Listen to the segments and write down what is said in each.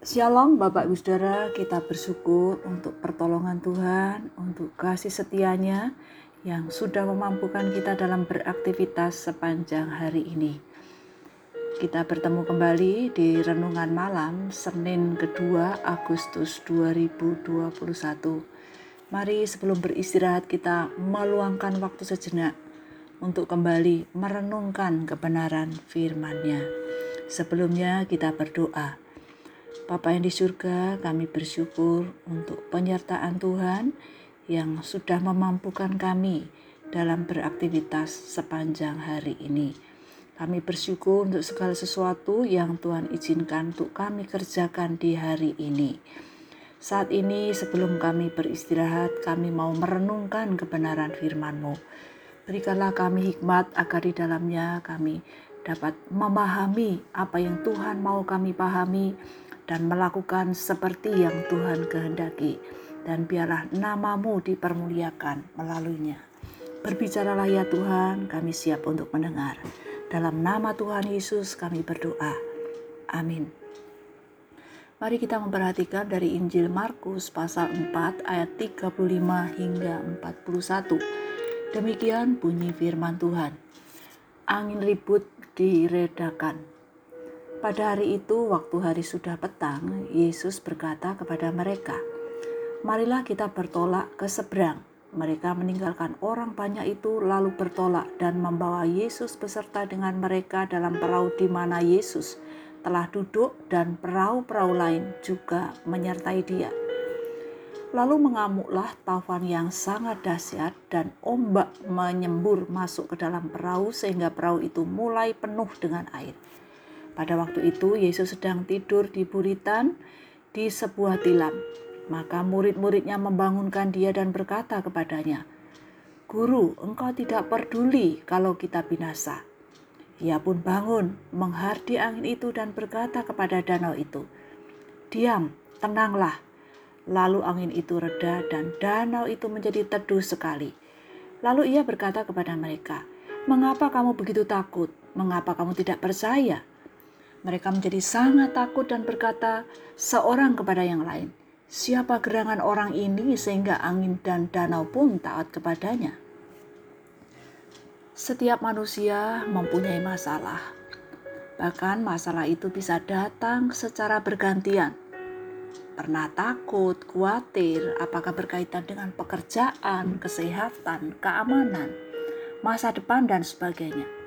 Shalom Bapak Ibu Saudara, kita bersyukur untuk pertolongan Tuhan, untuk kasih setianya yang sudah memampukan kita dalam beraktivitas sepanjang hari ini. Kita bertemu kembali di Renungan Malam Senin kedua Agustus 2021. Mari sebelum beristirahat kita meluangkan waktu sejenak untuk kembali merenungkan kebenaran firman-Nya. Sebelumnya kita berdoa. Bapa yang di surga, kami bersyukur untuk penyertaan Tuhan yang sudah memampukan kami dalam beraktivitas sepanjang hari ini. Kami bersyukur untuk segala sesuatu yang Tuhan izinkan untuk kami kerjakan di hari ini. Saat ini sebelum kami beristirahat, kami mau merenungkan kebenaran firman-Mu. Berikanlah kami hikmat agar di dalamnya kami dapat memahami apa yang Tuhan mau kami pahami dan melakukan seperti yang Tuhan kehendaki. Dan biarlah namamu dipermuliakan melaluinya. Berbicaralah ya Tuhan, kami siap untuk mendengar. Dalam nama Tuhan Yesus kami berdoa. Amin. Mari kita memperhatikan dari Injil Markus pasal 4 ayat 35 hingga 41. Demikian bunyi firman Tuhan. Angin ribut diredakan pada hari itu, waktu hari sudah petang, Yesus berkata kepada mereka, "Marilah kita bertolak ke seberang." Mereka meninggalkan orang banyak itu, lalu bertolak dan membawa Yesus beserta dengan mereka dalam perahu di mana Yesus telah duduk, dan perahu-perahu lain juga menyertai Dia. Lalu mengamuklah taufan yang sangat dahsyat, dan ombak menyembur masuk ke dalam perahu, sehingga perahu itu mulai penuh dengan air. Pada waktu itu Yesus sedang tidur di buritan di sebuah tilam. Maka murid-muridnya membangunkan dia dan berkata kepadanya, Guru, engkau tidak peduli kalau kita binasa. Ia pun bangun, menghardi angin itu dan berkata kepada danau itu, Diam, tenanglah. Lalu angin itu reda dan danau itu menjadi teduh sekali. Lalu ia berkata kepada mereka, Mengapa kamu begitu takut? Mengapa kamu tidak percaya? Mereka menjadi sangat takut dan berkata seorang kepada yang lain, "Siapa gerangan orang ini sehingga angin dan danau pun taat kepadanya?" Setiap manusia mempunyai masalah. Bahkan masalah itu bisa datang secara bergantian. Pernah takut, khawatir, apakah berkaitan dengan pekerjaan, kesehatan, keamanan, masa depan, dan sebagainya.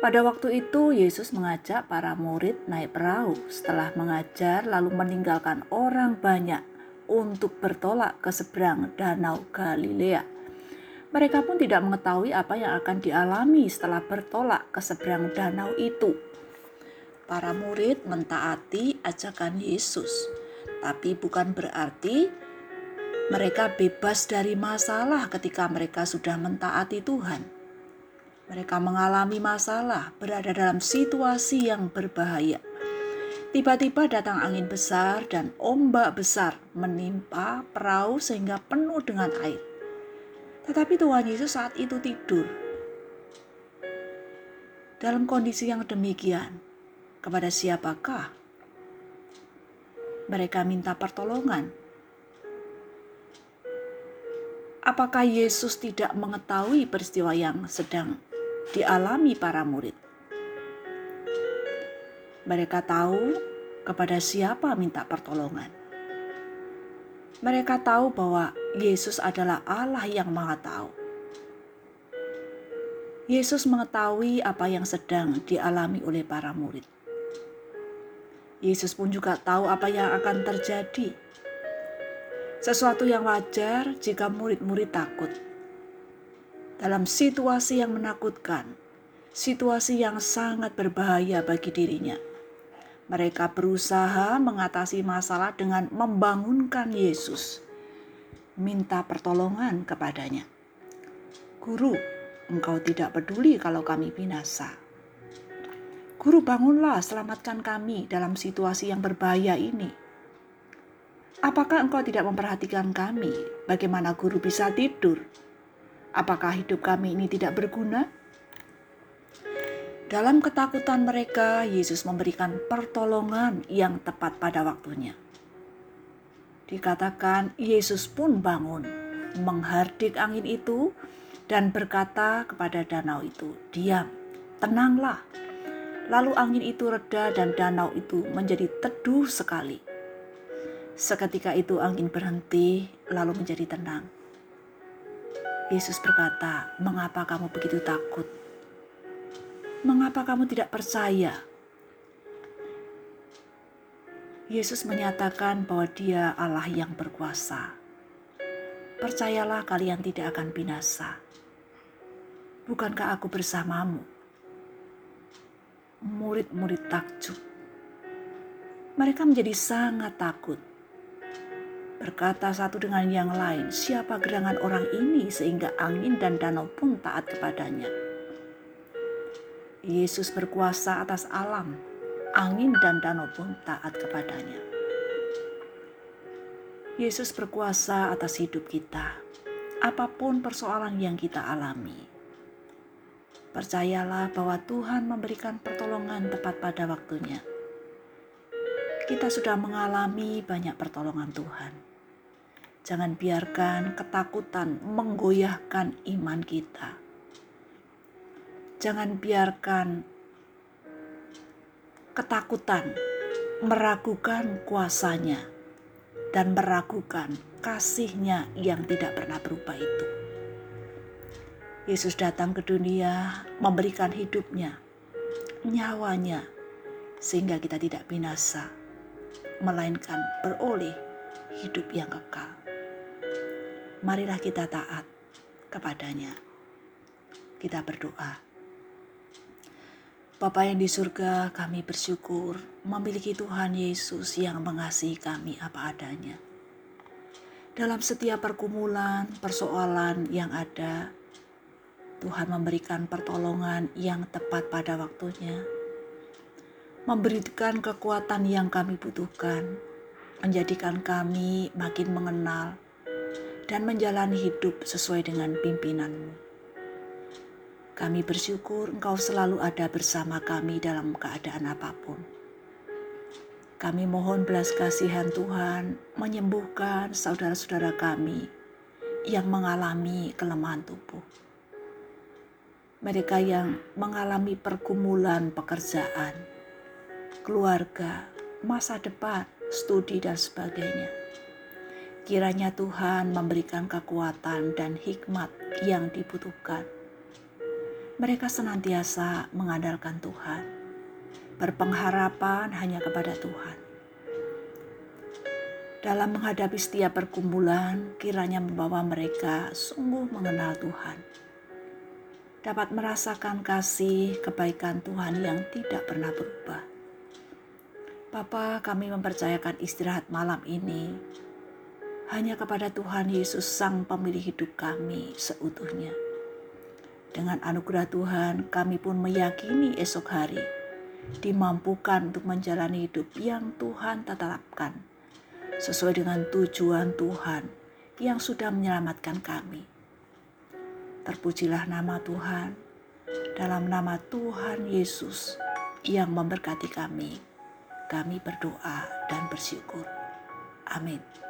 Pada waktu itu, Yesus mengajak para murid naik perahu. Setelah mengajar, lalu meninggalkan orang banyak untuk bertolak ke seberang Danau Galilea. Mereka pun tidak mengetahui apa yang akan dialami setelah bertolak ke seberang danau itu. Para murid mentaati ajakan Yesus, tapi bukan berarti mereka bebas dari masalah ketika mereka sudah mentaati Tuhan mereka mengalami masalah, berada dalam situasi yang berbahaya. Tiba-tiba datang angin besar dan ombak besar menimpa perahu sehingga penuh dengan air. Tetapi Tuhan Yesus saat itu tidur. Dalam kondisi yang demikian, kepada siapakah mereka minta pertolongan? Apakah Yesus tidak mengetahui peristiwa yang sedang dialami para murid. Mereka tahu kepada siapa minta pertolongan. Mereka tahu bahwa Yesus adalah Allah yang Maha Tahu. Yesus mengetahui apa yang sedang dialami oleh para murid. Yesus pun juga tahu apa yang akan terjadi. Sesuatu yang wajar jika murid-murid takut dalam situasi yang menakutkan, situasi yang sangat berbahaya bagi dirinya. Mereka berusaha mengatasi masalah dengan membangunkan Yesus, minta pertolongan kepadanya. Guru, engkau tidak peduli kalau kami binasa. Guru bangunlah, selamatkan kami dalam situasi yang berbahaya ini. Apakah engkau tidak memperhatikan kami? Bagaimana guru bisa tidur? Apakah hidup kami ini tidak berguna? Dalam ketakutan mereka, Yesus memberikan pertolongan yang tepat pada waktunya. Dikatakan Yesus pun bangun, menghardik angin itu, dan berkata kepada danau itu, "Diam, tenanglah." Lalu angin itu reda, dan danau itu menjadi teduh sekali. Seketika itu angin berhenti, lalu menjadi tenang. Yesus berkata, "Mengapa kamu begitu takut?" Mengapa kamu tidak percaya? Yesus menyatakan bahwa Dia Allah yang berkuasa. Percayalah, kalian tidak akan binasa. Bukankah aku bersamamu? Murid-murid takjub. Mereka menjadi sangat takut. Berkata satu dengan yang lain, "Siapa gerangan orang ini sehingga angin dan danau pun taat kepadanya?" Yesus berkuasa atas alam, angin dan danau pun taat kepadanya. Yesus berkuasa atas hidup kita, apa pun persoalan yang kita alami. Percayalah bahwa Tuhan memberikan pertolongan tepat pada waktunya. Kita sudah mengalami banyak pertolongan Tuhan. Jangan biarkan ketakutan menggoyahkan iman kita Jangan biarkan ketakutan meragukan kuasanya dan meragukan kasihnya yang tidak pernah berubah itu. Yesus datang ke dunia memberikan hidupnya, nyawanya, sehingga kita tidak binasa, melainkan beroleh hidup yang kekal. Marilah kita taat kepadanya. Kita berdoa. Bapa yang di surga, kami bersyukur memiliki Tuhan Yesus yang mengasihi kami apa adanya. Dalam setiap pergumulan, persoalan yang ada, Tuhan memberikan pertolongan yang tepat pada waktunya, memberikan kekuatan yang kami butuhkan, menjadikan kami makin mengenal dan menjalani hidup sesuai dengan pimpinanmu. Kami bersyukur Engkau selalu ada bersama kami dalam keadaan apa pun. Kami mohon belas kasihan Tuhan menyembuhkan saudara-saudara kami yang mengalami kelemahan tubuh. Mereka yang mengalami pergumulan pekerjaan, keluarga, masa depan, studi, dan sebagainya. Kiranya Tuhan memberikan kekuatan dan hikmat yang dibutuhkan mereka senantiasa mengandalkan Tuhan, berpengharapan hanya kepada Tuhan. Dalam menghadapi setiap pergumulan, kiranya membawa mereka sungguh mengenal Tuhan, dapat merasakan kasih kebaikan Tuhan yang tidak pernah berubah. Bapa, kami mempercayakan istirahat malam ini hanya kepada Tuhan Yesus, Sang Pemilik hidup kami seutuhnya. Dengan anugerah Tuhan, kami pun meyakini esok hari dimampukan untuk menjalani hidup yang Tuhan tetapkan sesuai dengan tujuan Tuhan yang sudah menyelamatkan kami. Terpujilah nama Tuhan dalam nama Tuhan Yesus yang memberkati kami. Kami berdoa dan bersyukur. Amin.